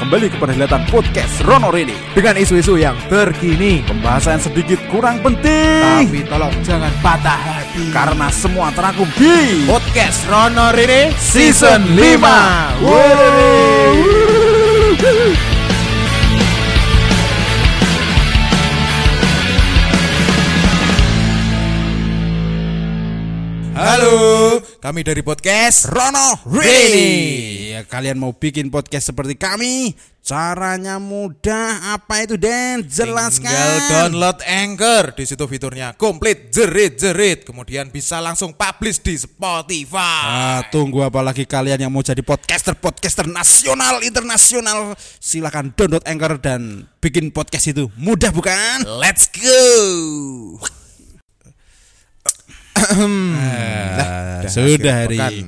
kembali ke perhelatan podcast Rono Rini dengan isu-isu yang terkini. Pembahasan sedikit kurang penting Tapi tolong jangan patah hati. karena semua terangkum di podcast Rono Rini Season 5. Halo, kami dari podcast Rono Rini. Rini. Ya, kalian mau bikin podcast seperti kami? Caranya mudah. Apa itu Den? Jelaskan. Tinggal download Anchor di situ fiturnya komplit jerit-jerit kemudian bisa langsung publish di Spotify. Ah, tunggu apa lagi kalian yang mau jadi podcaster-podcaster nasional, internasional Silahkan download Anchor dan bikin podcast itu Mudah bukan? Let's go. Ah, Dah sudah hari pekan.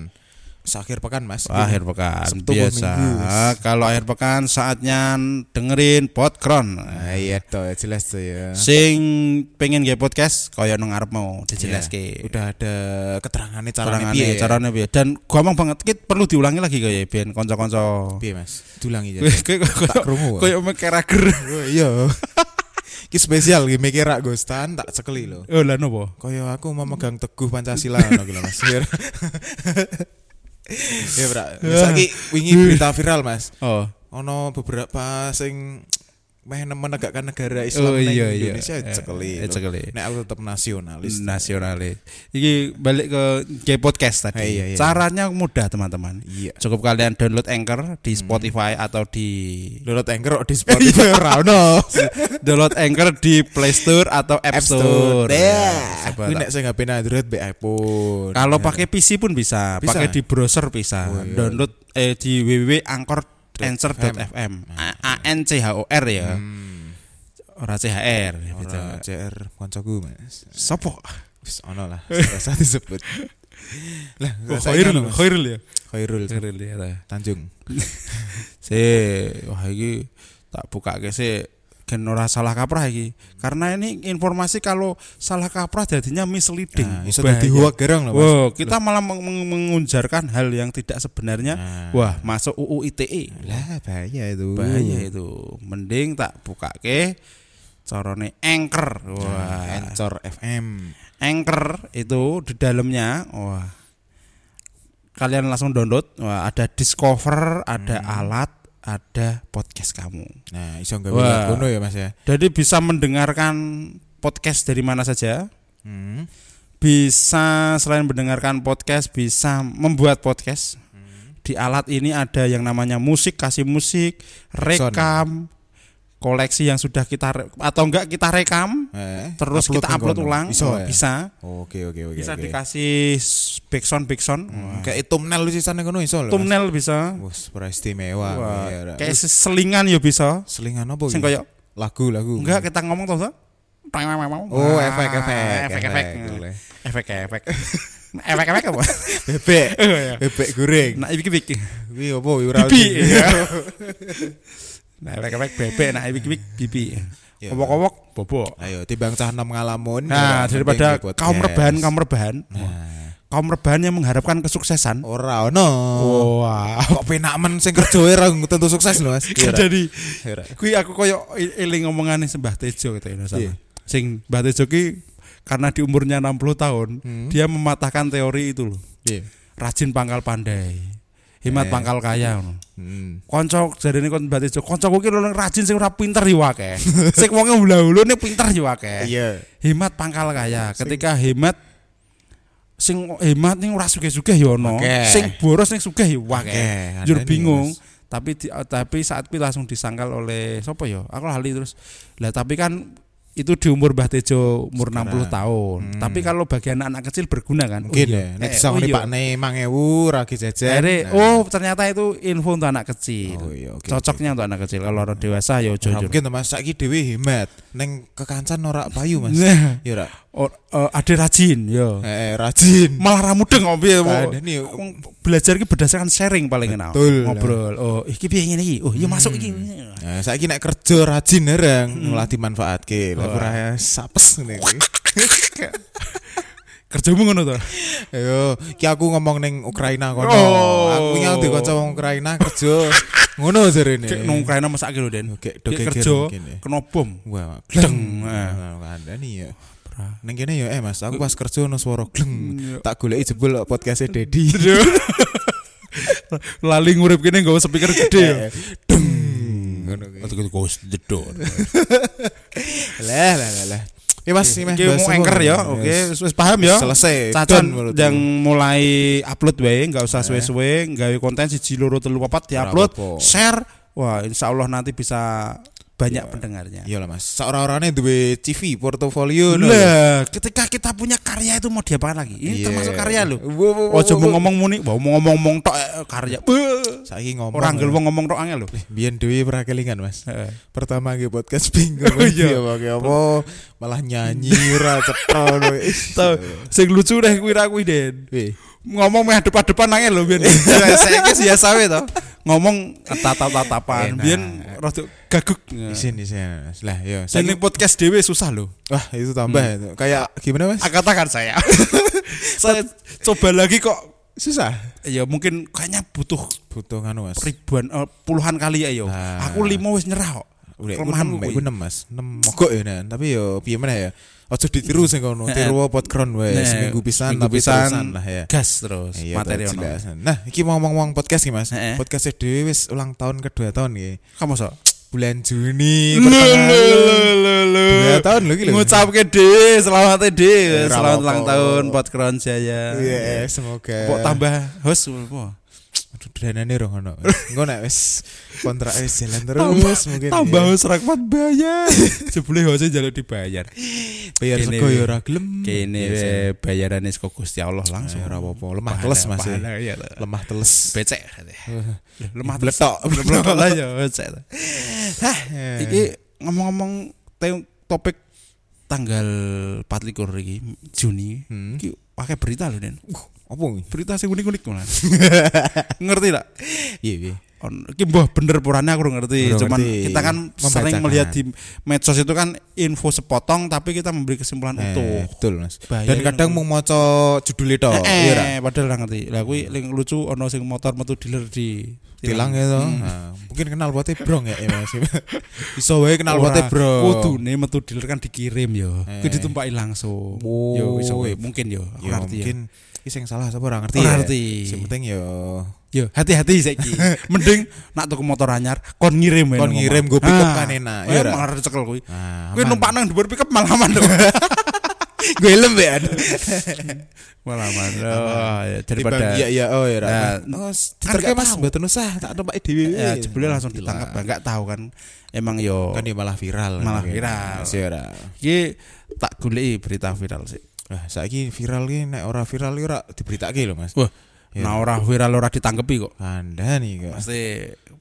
Akhir pekan Mas. akhir pekan Sabtu biasa. Kalau akhir pekan saatnya dengerin Podkron. Ah, iya toh jelas tuh ya. Sing pengen nge podcast kaya nang ngarep mau Iya, dijelaske. Udah ada keterangannya caranya caranya piye. ya? caranya piye. Dan gampang banget Kit perlu diulangi lagi kaya ben kanca-kanca. Piye Mas? Dulangi ya. Kayak Tak krungu. kayak mekerager. Oh, Iya. Ki spesial ki mikir rak Gustan tak cekeli lho. Oh lah nopo? Kaya aku memegang teguh Pancasila ngono lho Mas. Ya, Bra. Saiki wingi berita viral, Mas. Oh. Ono beberapa sing meh menegakkan negara Oh Islam neng iya iya. Indonesia cekeli. Eh, lho. cekeli. Nek aku tetap nasionalis. nasionalis. Iki balik ke G podcast tadi. Eh, iya, iya. Caranya mudah teman-teman. Iya. Cukup kalian download Anchor di Spotify atau di Download Anchor di Spotify ora ono. download Anchor di Play Store atau App, App Store. Store. Ya, Ya. coba Kuwi tak- nek sing HP Android be iPhone. Kalau Ya. pakai PC pun bisa, Bisa. pakai di browser bisa. Oh, iya. Download eh di www.anchor.fm. A A N C H O R ya. Hmm. Ora C H R gitu. Ora CR koncoku, Mas. Sopo? Wis ono lah, rasa disebut. Lah, Oh, Khairul. Khairul ya. Khairul Khairul ya. ta. Tanjung. Si, wah iki tak buka ke si gen ora salah kaprah iki. Karena ini informasi kalau salah kaprah jadinya misleading. Nah, iso dadi gerang lho, Mas. Wow, kita malah meng- meng- mengunjarkan hal yang tidak sebenarnya. Nah. Wah, masuk UU ITE. Lah, bahaya itu. bahaya itu mending tak buka ke carane anchor Wah, wah Encor FM. anchor itu di dalamnya wah kalian langsung download wah ada discover ada alat ada podcast kamu. Nah, iso gawe ngono ya, Mas ya. jadi bisa mendengarkan podcast dari mana saja? Hmm. bisa selain mendengarkan podcast bisa membuat podcast. Di alat ini ada yang namanya musik kasih musik rekam koleksi yang sudah kita atau enggak kita rekam Eh, terus kita nang upload kono. ulang Iso Oh, ya? bisa Oke, oke, oke. bisa oke. dikasih backsound backsound Wah. Kayak thumbnail sisane kono iso thumbnail bisa Wes, istimewa. Ya, kayak selingan ya bisa selingan apa sing iki? koyo lagu-lagu. enggak kita ngomong tuh Oh, efek, efek, efek efek boleh. efek efek efek efek apa Bebek. Oh, iya. Bebek goreng. nah iki iki Kuwi kuwi ora bibi sih? nah efek bebek nah iki bibi Ya. kowok-kowok bobo Ayo timbang cah nom ngalamun. nah ya, daripada kaum rebahan kaum rebahan Nah, kaum rebahan yang mengharapkan kesuksesan ora ono. wah Kok penak men sing kerja ora tentu sukses lho Mas. Iya, jadi Iya, kui aku koyo eling ngomongane Mbah Tejo gitu ya Iya. salah. Sing Mbah Tejo ki karena di umurnya 60 tahun Hmm. dia mematahkan teori itu loh. Iya. Rajin pangkal pandai. Hemat Eh. pangkal kaya ngono. Hmm. Kanca jarene kon Tejo, kancaku ki rajin sing ora pinter yo akeh. sing wonge ula-ulune pinter yo akeh. Iya. Hemat pangkal kaya. Ketika hemat sing hemat ning ora sugih-sugih yo ono. Akeh. Sing boros ning sugih yo akeh. Akeh, Jur nih, bingung. Mas. Tapi di, tapi saat itu langsung disangkal oleh siapa ya? Aku lali terus. Lah tapi kan itu di umur Mbah Tejo umur Sekarang. 60 tahun. Hmm. Tapi kalau bagi anak-anak kecil berguna kan? Mungkin oh, ya. iya. Nek Eh, disangoni oh, iya. Pak Ne 5000 ragi jajan. Nah. oh ternyata itu info untuk anak kecil. Oh, iya, oke, Cocoknya untuk anak kecil. Kalau orang dewasa ya Ora jujur. mungkin Mas saiki dhewe hemat. Neng kekancan ora payu Mas. Nah, Ya ora. oh, eh, ada rajin ya. Eh, rajin. Malah ramudeng kok piye nih. Wong belajar ki berdasarkan sharing paling enak. Betul. Ngobrol. Oh, iki piye ngene iki? Oh, iya masuk iki. Nah, saiki nek kerja rajin bareng malah dimanfaatke. Lah Wah. ora sapes ngene. Kerjamu ngono to? Ayo, ki aku ngomong ning Ukraina kono. Oh. Aku nyang di kanca wong Ukraina kerja. Ngono jarene. Kayak nang Ukraina masake lho, Den. Dogeger kerja ya. kena bom. Wah, gleng. Eh. Kandani ya. Ning kene ya eh Mas, aku pas kerja ono swara gleng. Tak goleki jebul podcast Dedi. Lali ngurip kene nggawa speaker gede ya. Deng. Atau gitu the door. Lah lah lah. Ya Mas, ini mau anchor ya. Oke, wis paham ya. Selesai. Cacan yang mulai upload wae, nggak usah suwe-suwe, gawe konten siji loro telu papat diupload, share. Wah, insya Allah nanti bisa banyak pendengarnya. Iya lah Mas. Seorang-orangnya duwe CV portofolio. Lah, ketika kita punya karya itu mau diapakan lagi? Ini Iya. termasuk karya lo. Ojo wo, mau wo. ngomong muni, mau ngomong-ngomong tok eh, karya. Beuh. Saiki ngomong. Orang gel ya. wong ngomong tok angel lho. Biyen dhewe pernah kelingan Mas. Pertama nge podcast ping Oh, iya. iya pakai apa malah nyanyi cetha no. Tahu, sing lucu deh kuwi ra kuwi Den. Ngomong meh depan-depan angel lho biyen. Saiki biasa wae to. Ngomong tatap-tatapan, biyen rada gaguk. isin isin. Mas. Lah yo. Sing Saiki ning podcast dhewe susah lho. wah itu tambah Hmm. itu. Kayak gimana Mas? Ah, Katakan saya. saya coba lagi kok Susah. ya mungkin kayaknya butuh Butuh anu Mas. ribuan eh, puluhan kali ya yo. Ah. Aku lima wis nyerah kok. Udah, nem, kuwi. aku nem mas, nem mogok ya Nan. Tapi yo piye meneh ya. Ojo ditiru sing kono, tiru background wae Nah, seminggu pisan tapi pisan, lah ya. Gas terus Iya, materi ono. Nah, iki mau ngomong podcast nih Mas. Podcast dhewe wis ulang tahun kedua tahun nggih. Kamu sok. Bulan Juni. Dua tahun lho iki lho. Ngucapke dhewe selamat dhewe. Eh, Selamat ulang tahun Podkron Jaya. Iya, semoga. Kok tambah host apa? Aduh, danane rong ono. Engko nek wis kontrak wis jalan terus mungkin. Tambah ya. host rakmat bayar. Jebule host jaluk dibayar. bayar sego wis. ya ora gelem. Kene we bayarane saka Gusti Allah langsung. Ya, ora apa-apa. Lemah teles Mas. ya. iya. Lemah teles. Becek. Lemah Bletok. Bletok lah ya becek. Hah, Iki ngomong-ngomong topik tanggal 24 iki Juni. Hmm. Iki pakai berita lho, Den. Apa? Berita sing unik-unik malah. Ngerti tak? Iya, iya. Iki mbah bener purane aku ngerti. Cuman ngerti. kita kan sering melihat di medsos itu kan info sepotong tapi kita memberi kesimpulan Eh, utuh. betul Mas. Bahaya Dan kadang mau maca judul itu, eh, iya ra? padahal ora ngerti. Lah kuwi ling lucu ono sing motor metu dealer di Tilang ya toh. Hmm. Nah, mungkin kenal potnya brong ya, ya Mas. Iso wae kenal potnya bro. Kudune metu dealer kan dikirim yo. Eh. Kuwi ditumpaki langsung. Oh. Yo iso wae mungkin yo. Aku Ya ngerti ya. Iki sing salah sapa ora ngerti Ora ya. ngerti. Sing penting ya Yo hati-hati saiki. Mending nak tuku motor anyar kon ngirim kon ngirim go pick up Ah. kan enak. Ya malah cekel kuwi. Ah, Kuwi numpak nang dhuwur pickup malah aman gue lembean. malah aman. Oh, ya, daripada Iya iya oh ya. Nah, Ra. Oh, kan Mas tahu. mboten usah tak numpak dhewe. ya jebule langsung ditangkap Gila. enggak tahu kan. Emang yo Kan dia malah viral. Malah viral. Sih ora. iki tak goleki berita viral sih. Wah, saiki viral ki nek ora viral ki ora diberitake lho Mas. Wah, Ya. nah ora viral ora ditangkepi kok. Anda nih kok. Pasti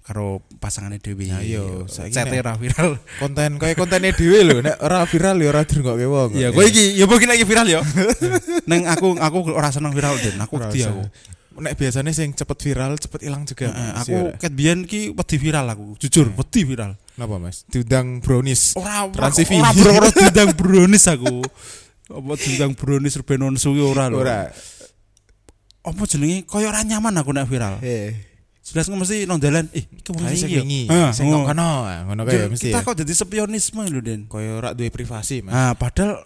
karo pasangannya Dewi. Ya, iya, saiki Cete ora viral. Konten kayak kontennya dhewe lho nek ora viral ya ora dirungokke wong. Ya, kowe iki ya mungkin lagi viral ya. Neng aku aku ora seneng viral Den. Aku Ora wedi aku. Nek biasanya sing cepet viral cepet hilang juga. Heeh, Mas. aku Ya ora? ket biyen ki wedi viral aku. Jujur, wedi viral. Kenapa Mas? Diundang brownies. Ora ora ora ora brownies aku. Apa diundang brownies Rubenon Suwi ora lho. Ora. Apa jenenge koyo ora nyaman aku nek viral. Eh. Jelas nggak mesti nang dalan, eh iki wong sing ya. wingi, sing ngono kae Jur, mesti. Kita ya. kok jadi spionisme lho, Den. Koyo ora duwe privasi, Mas. Ah, padahal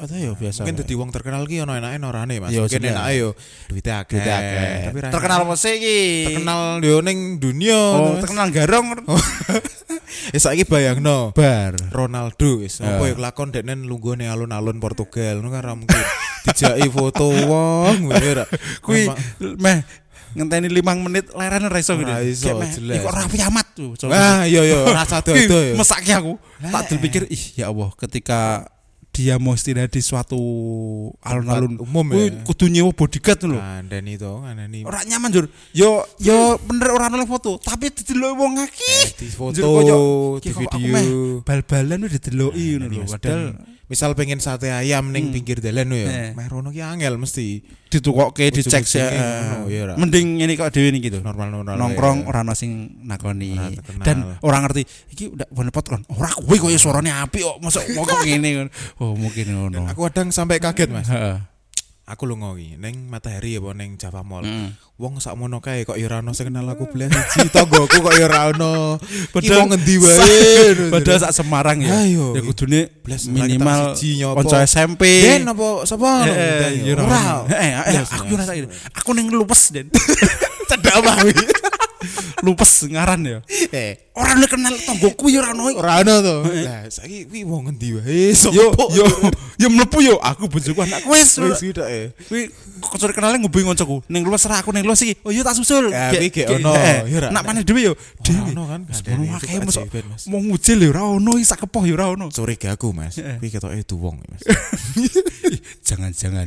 ada ya biasa. Mungkin wae. dadi wong terkenal ki ono enake orane, Mas. Iya, Mungkin enake yo duwite akeh. Tapi terkenal enak. apa sih iki? terkenal yo ning dunia. Oh, terkenal garong. Ya saiki bayangno. Bar. Ronaldo wis apa Ya. ya kelakon dekne lunggone alun-alun Portugal ngono kan ra mungkin dijaki foto wong ngono ora Kuwi meh ngenteni 5 menit lerane ra iso Ora gitu. iso, jelas. Ih, kok rapi amat tuh. ah iya iya rasa dodo ya Mesake aku. Tak dipikir ih ya Allah ketika dia mau istirahat di suatu alun-alun umum ya. kudu nyewa bodyguard lho. Kandani to kandani Ora nyaman jur. Yo yo bener ora noleh foto, tapi didelok wong akeh. di foto di "Ki, kok aku video bal-balan wis dideloki ngono lho. Padahal dan misal pengen sate ayam ning Hmm. pinggir dalan ya Eh. meh rono ki angel mesti ditukokke dicek sih. Iya ra. Mending ini kok dhewe niki gitu. normal-normal Nongkrong ya. ora ono sing nakoni dan orang ngerti iki udah bener potron. Ora kuwi koyo suarane apik kok. Mosok mau kok ngene ngono. Oh, mungkin ngono. aku kadang sampai kaget Mas. Aku lunga iki ning Matahari apa ning Java Mall. Mm. Wong sak mono kae kok ya ora ono sing kenal aku belas siji tanggoku kok ya ora ono. Padahal ngendi wae. Padahal sak Semarang ya. Ayo. Ya kudune minimal kanca SMP. Den apa sapa? Eh, eh, ya Ora. ora. Eh, eh, aku ini. Aku ning luwes, Den. cedak wae. Luwes ngaran ya. Eh, Ora nek kenal tanggoku ya ora ono. ora ono to. Lah saiki kuwi wong ngendi wae? Yo yo yo mlebu yo aku bojoku anak wis. wis gitu eh. Kuwi kocok kenale ngubungi koncoku. Ning luwes ra aku ning luwes iki. Oh iya tak susul. Ya, kuwi gek- ono. eh, Ya. Nak panen dhewe yo. Dhewe. ono kan, ono akeh mosok mau ngujil yo ora ono iki sak kepoh yo ora ono. Curiga aku, Mas. Kuwi ketoke duwong, Mas. Jangan-jangan.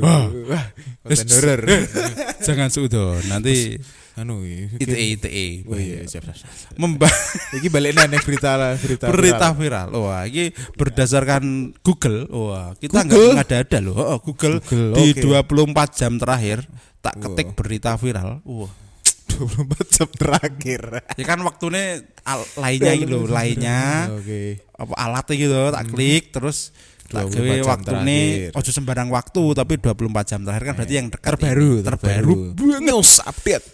Wah, wah. Jangan suudon. Nanti Anu. ITE ITE. Oh iya, siap siap. Membah Iki balik nang berita lah, berita. berita viral. Wah, ini berdasarkan Google. Wah, kita nggak ada-ada loh. Oh, Google, Google, di oke. 24 jam terakhir tak ketik berita viral. Wah. 24 jam terakhir. Ya kan waktunya al- lainnya gitu, lainnya Oke. apa alatnya gitu, tak klik terus tak 24 gawe jam waktu ini ojo sembarang waktu tapi 24 jam terakhir kan berarti yang dekat terbaru, ini. terbaru News update.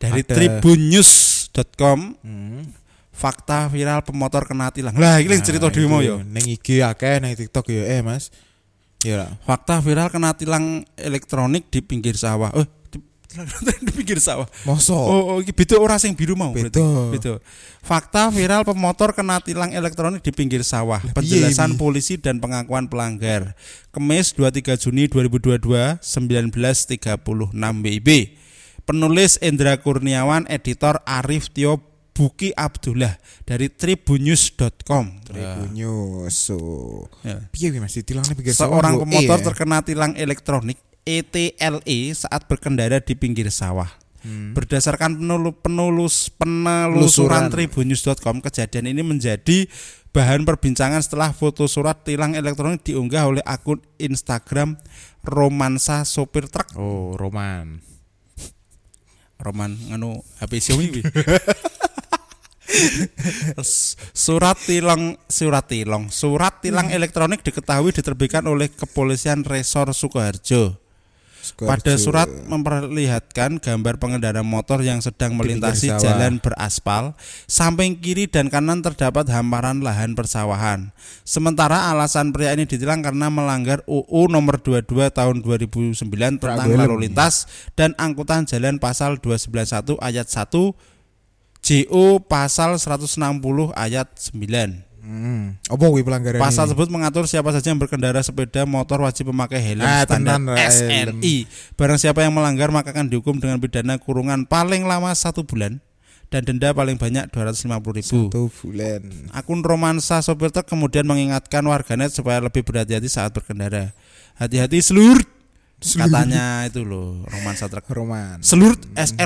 Dari tribunnews.com Hmm. fakta viral pemotor kena tilang. Lah, ini cerita Nah, dhewe mau itu. yo. Ning IG akeh, ning TikTok yo eh, Mas. Lah. Fakta viral kena tilang elektronik di pinggir sawah. Oh, di, tilang elektronik di pinggir sawah. Mosok. Oh, oh iki beda ora sing biru mau. Beda. Beda. Fakta viral pemotor kena tilang elektronik di pinggir sawah. Penjelasan piye, polisi dan pengakuan pelanggar. Kemis 23 Juni 2022 19.36 WIB. Penulis Endra Kurniawan, editor Arif Tio Buki Abdullah dari tribunnews.com. Tribunnews. So. Ya. Piye kuwi Mas ditilang ning pinggir sawah, Seorang pemotor Eh, terkena tilang elektronik ETLE saat berkendara di pinggir sawah. Hmm. Berdasarkan penulu, penulus penelusuran Lusuran. tribunnews.com, kejadian ini menjadi bahan perbincangan setelah foto surat tilang elektronik diunggah oleh akun Instagram Romansa sopir truk. Oh, Roman. Roman nganu HP Xiaomi. S- surat tilang surat tilang surat tilang elektronik diketahui diterbitkan oleh kepolisian Resor Sukoharjo. Pada surat memperlihatkan gambar pengendara motor yang sedang melintasi jalan beraspal. Samping kiri dan kanan terdapat hamparan lahan persawahan. Sementara alasan pria ini ditilang karena melanggar UU nomor 22 tahun 2009 tentang lalu lintas dan angkutan jalan pasal 291 ayat 1 JO pasal 160 ayat 9. Hmm. Apa kuwi pelanggaran Pasal ini? tersebut mengatur siapa saja yang berkendara sepeda motor wajib memakai helm Ah, standar tenan, SNI. Barang siapa yang melanggar maka akan dihukum dengan pidana kurungan paling lama satu bulan dan denda paling banyak 250 ribu. Satu bulan. Akun romansa sopir truk kemudian mengingatkan warganet supaya lebih berhati-hati saat berkendara. Hati-hati seluruh katanya itu loh romansa truk. Roman. Seluruh S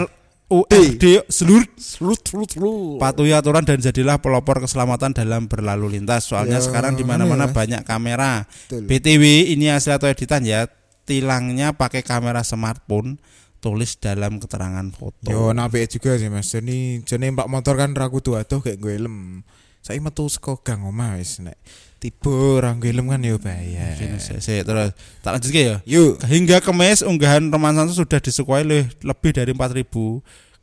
L U R D seluruh slut slut. patuhi aturan dan jadilah pelopor keselamatan dalam berlalu lintas. Soalnya Ya, sekarang di mana-mana ya. banyak kamera. Betul. BTW ini hasil atau editan ya. Tilangnya pakai kamera smartphone, tulis dalam keterangan foto. Yo nape juga sih Mas. Jeni jeni Mbak motor kan ra kudu atuh kayak gue helm. Saya metu saka gang omah wis nek tiba ra nggo helm kan yo bahaya. Saya, terus tak lanjut ya. Yuk. Hingga kemes unggahan romansa itu sudah disukai oleh lebih dari 4000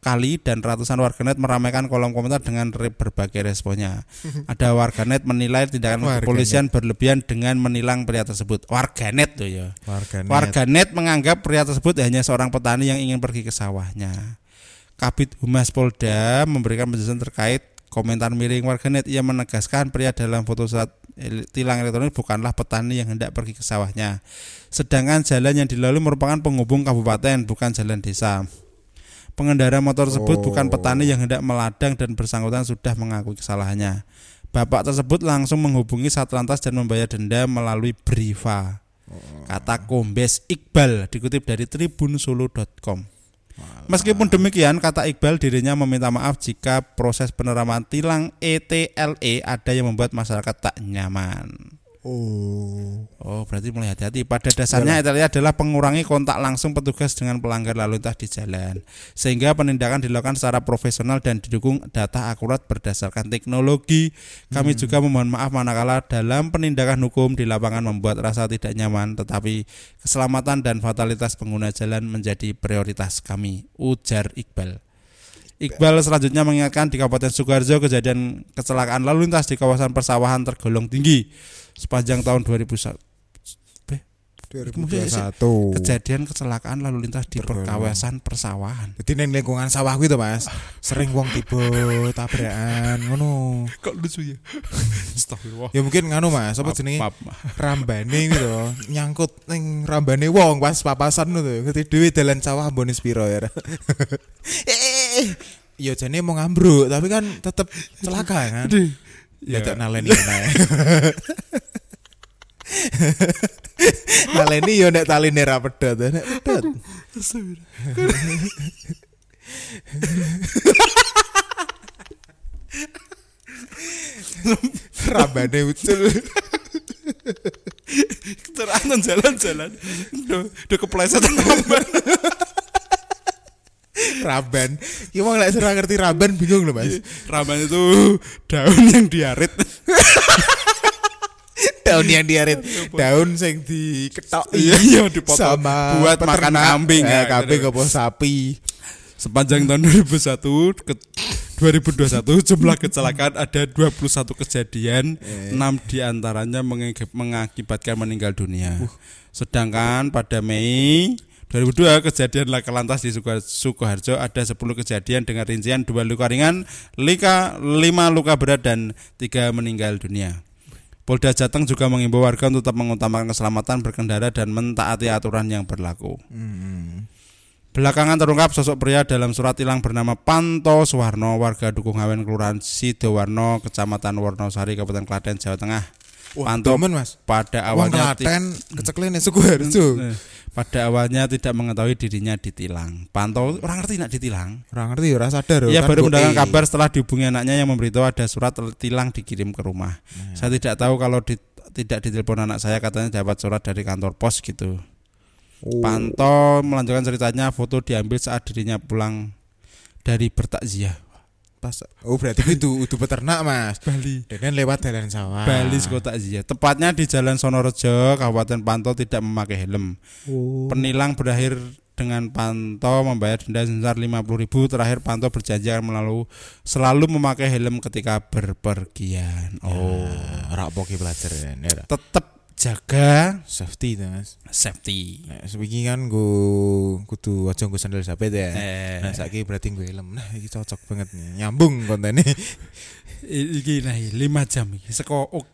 kali dan ratusan warganet meramaikan kolom komentar dengan berbagai responnya. Ada warganet menilai tindakan Warganet. kepolisian berlebihan dengan menilang pria tersebut. Warganet tuh ya. Warganet. Warganet menganggap pria tersebut hanya seorang petani yang ingin pergi ke sawahnya. Kabit Humas Polda memberikan penjelasan terkait komentar miring warganet. Ia menegaskan pria dalam foto surat el- tilang elektronik bukanlah petani yang hendak pergi ke sawahnya. Sedangkan jalan yang dilalui merupakan penghubung kabupaten, bukan jalan desa. Pengendara motor tersebut Oh. bukan petani yang hendak meladang dan bersangkutan sudah mengakui kesalahannya. Bapak tersebut langsung menghubungi Satlantas dan membayar denda melalui Briva. Kata Kombes Iqbal dikutip dari tribunsolo.com. Meskipun demikian, kata Iqbal dirinya meminta maaf jika proses penerapan tilang E ETLE ada yang membuat masyarakat tak nyaman. Oh. Oh, berarti mulai hati-hati. Pada dasarnya Italia adalah pengurangi kontak langsung petugas dengan pelanggar lalu lintas di jalan. Sehingga penindakan dilakukan secara profesional dan didukung data akurat berdasarkan teknologi. Kami juga memohon maaf manakala dalam penindakan hukum di lapangan membuat rasa tidak nyaman, tetapi keselamatan dan fatalitas pengguna jalan menjadi prioritas kami, ujar Iqbal. Iqbal selanjutnya mengingatkan di Kabupaten Sukoharjo kejadian kecelakaan lalu lintas di kawasan persawahan tergolong tinggi sepanjang tahun 2001. 2021. Kejadian kecelakaan lalu lintas di Tergolong. kawasan persawahan. Jadi neng lingkungan sawah gitu mas, sering wong tiba tabrakan, ngono. Kok lucu ya? Astagfirullah. Ya mungkin nganu mas, apa jenenge rambane gitu, nyangkut neng rambane wong pas papasan gitu. Ngerti dhewe dalan sawah bonis piro ya. eh, ya jane mau ngambruk, tapi kan tetep celaka kan. Ya tak naleni nae. naleni yo nek taline ra pedot, nek pedot. Rambane ucul. Kecelakaan jalan-jalan. Udah, udah kepleset ramban. Raban. Ya wong lek ngerti raban bingung lho, Mas. Ramban itu daun yang diarit. Daun yang diarit, daun sing diketok Iya, iya, dipotong sama buat makan kambing, Eh, ya, kambing gitu. apa sapi. Sepanjang tahun 2001 ke 2021 jumlah kecelakaan ada 21 kejadian, 6 di antaranya mengakibatkan meninggal dunia. Sedangkan pada Mei 2002 kejadian laka lantas di Suko- Sukoharjo ada 10 kejadian dengan rincian 2 luka ringan, lika, 5 luka berat dan 3 meninggal dunia. Polda Jateng juga mengimbau warga untuk tetap mengutamakan keselamatan berkendara dan mentaati aturan yang berlaku. Belakangan terungkap sosok pria dalam surat tilang bernama Panto Suwarno, warga Dukung Hawen, Kelurahan Sidowarno, Kecamatan Warnosari, Kabupaten Klaten, Jawa Tengah. Panto Demen, Mas. pada awalnya Klaten keceklene Sukoharjo. Eh, pada awalnya tidak mengetahui dirinya ditilang. Panto orang ngerti nak ditilang. Ora ngerti ora sadar. Ia kan baru mendapatkan kabar setelah dihubungi anaknya yang memberitahu ada surat tilang dikirim ke rumah. Saya tidak tahu kalau di- tidak ditelepon anak saya katanya dapat surat dari kantor pos gitu. Oh. Panto melanjutkan ceritanya foto diambil saat dirinya pulang dari bertakziah. Pas. Oh, berarti itu udah peternak, Mas. Bali. Dan kan lewat dalan sawah. Bali Kota takziah. Tepatnya di Jalan Sonorejo, Kabupaten Panto tidak memakai helm. Oh. Penilang berakhir dengan Panto membayar denda sebesar 50.000 terakhir Panto berjanji akan melalu selalu memakai helm ketika berpergian. Oh, Oh, ora pelajaran. Ya, tetap jaga safety to, Mas. safety. Nek sebiki kan gue kudu aja nggo sandal sapet ya. Eh, Nah, saiki berarti gue helm. Nah, iki cocok banget nih. Nyambung kontennya. iki nah 5 jam iki oh, oh,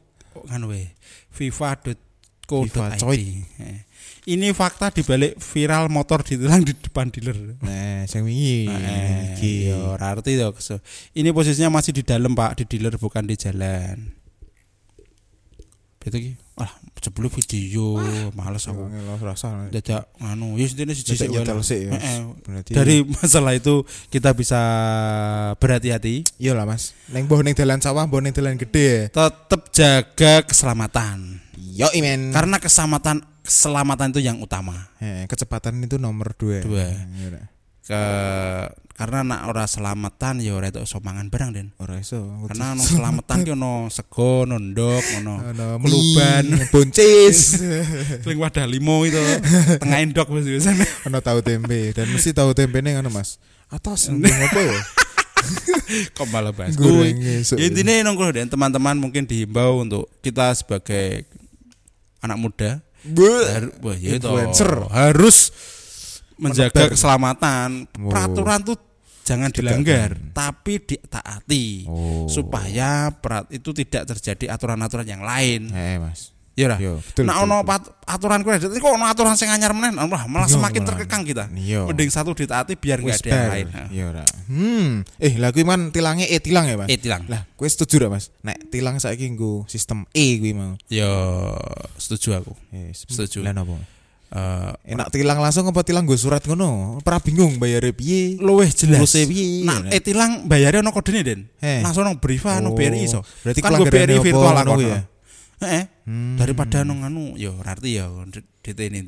nganu we FIFA, fifa.co.id. coy. Eh, Ini fakta dibalik viral motor ditilang di depan dealer. Nah, sing wingi Eh, iki. yo, ora arti. Ini posisinya masih di dalam Pak, di dealer bukan di jalan. Itu ki. Wah, sebelum video, males aku. Lo rasa. Dadak nganu, ya intine siji sik Dari masalah itu kita bisa berhati-hati, Iya lah Mas. Neng boh neng dalan sawah, boh neng dalan gede tetap jaga keselamatan. Yo imen. Karena keselamatan keselamatan itu yang utama. Eh, kecepatan itu nomor dua. Dua. Iya. Ke karena nak ora selamatan ya ora itu iso mangan barang Den. Ora iso. Karena ono selamatan ki ono sego, ono ndok, ono Ono mie, buncis, Sing wadah limo itu tengah endok wis biasanya. ono tahu tempe dan mesti tahu tempe nih ngono Mas. Atas apa ya? Kok malah bahas esuk. Ya intinya nongkrong dan teman-teman mungkin dihimbau untuk kita sebagai anak muda har- wah, ya itu, Influencer. harus menjaga keselamatan. Oh. Peraturan tuh jangan dilanggar, tapi ditaati Oh. supaya perat itu tidak terjadi aturan-aturan yang lain. Eh Mas. Ya ora? Yo, betul. Nah ono aturan kuwi kok ono aturan sing anyar meneh, wah malah Iya, semakin malah. terkekang kita. Iya. Mending satu ditaati biar Wis enggak ada yang lain. Iya ora. Hmm. Eh, lah kuwi man tilangnya E tilang ya, Mas? Eh tilang. Lah, kowe setuju ra, Mas? Nek tilang saiki nggo sistem E kuwi mau. Yo setuju aku. Yes. Setuju. Lah napa? Eh Enak tilang langsung apa tilang nggo surat ngono? Ora bingung bayare piye? luwih jelas. Piye? Nah, eh tilang bayarnya ono kodene Den. Eh. Langsung ono Briva, ono Oh, BRI iso. Berarti Kan gue BRI virtual account. ya? Heeh. Hmm. Daripada nang anu ya arti ya DT ini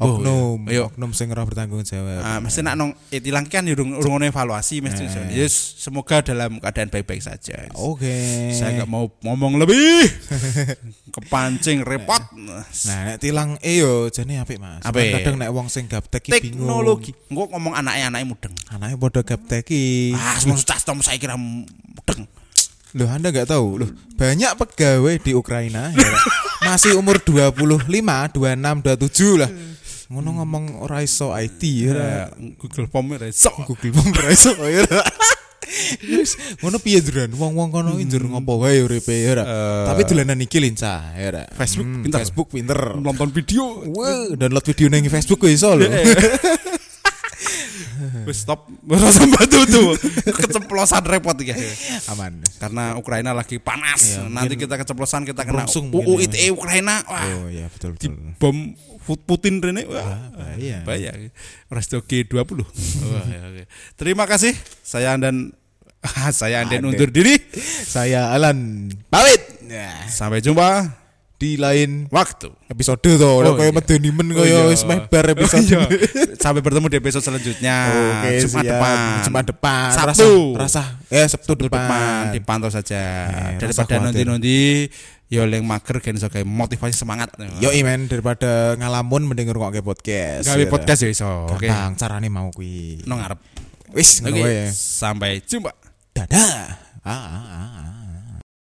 Oknum, Yo. oknum sing ora bertanggung jawab. Ah, mesti nak nong itilang kan ya urung urung ono evaluasi mesti. Eh. Yes, semoga dalam keadaan baik-baik saja. Oke. Saya nggak mau ngomong lebih. Kepancing repot. Nah, nek tilang e yo jane apik Mas. Apik. Kadang nek wong sing gaptek bingung. Teknologi. Engko ngomong anaknya anaknya mudeng. Anake padha gaptek iki. Ah, semua sudah tom saya kira. Loh, Anda nggak tahu? Loh, banyak pegawai di Ukraina ya, masih umur 25, 26, 27 lah. Ngono ngomong ora iso IT ya. Ya, Google Form ya so. Google Form ora iso ya. Ngono piye duran? Wong-wong kono iki njur ngopo wae uripe ya. Eh. Tapi dolanan iki lincah ya. Facebook Hmm, pinter. Facebook pinter. Nonton video. Wah, download video nang Facebook iso lho. Wis stop. Rasa batu tuh. Keceplosan repot ya. Aman. Karena Ukraina lagi panas. Iya, Nanti kita keceplosan kita kena UU ITE Ukraina. Wah, Oh iya betul di betul. bom Putin Rene. Wah, Wah, bahaya. bahaya. Resto G20. Wah, ya, oke. Terima kasih. Saya dan saya Anden Anden. undur diri. Saya Alan pamit. Nah, Sampai jumpa di lain waktu. episode to udah Oh, kayak iya. medeni men Oh, kaya iya. wis mebar episode. Oh, iya. Sampai bertemu di episode selanjutnya. Oke, Jumat siap. depan. Jumat depan. Sabtu. Rasa, rasa eh Sabtu, Sabtu depan. depan dipantau saja. Eh, Daripada nanti-nanti yo leng mager kan iso kayak motivasi semangat. Yo men daripada ngalamun mending ngrungokke podcast. Gawe podcast ya iso. Oke. Gampang carane mau kuwi. Nang ngarep. Wis wae. Sampai jumpa. Dadah. Ah, ah, ah, ah.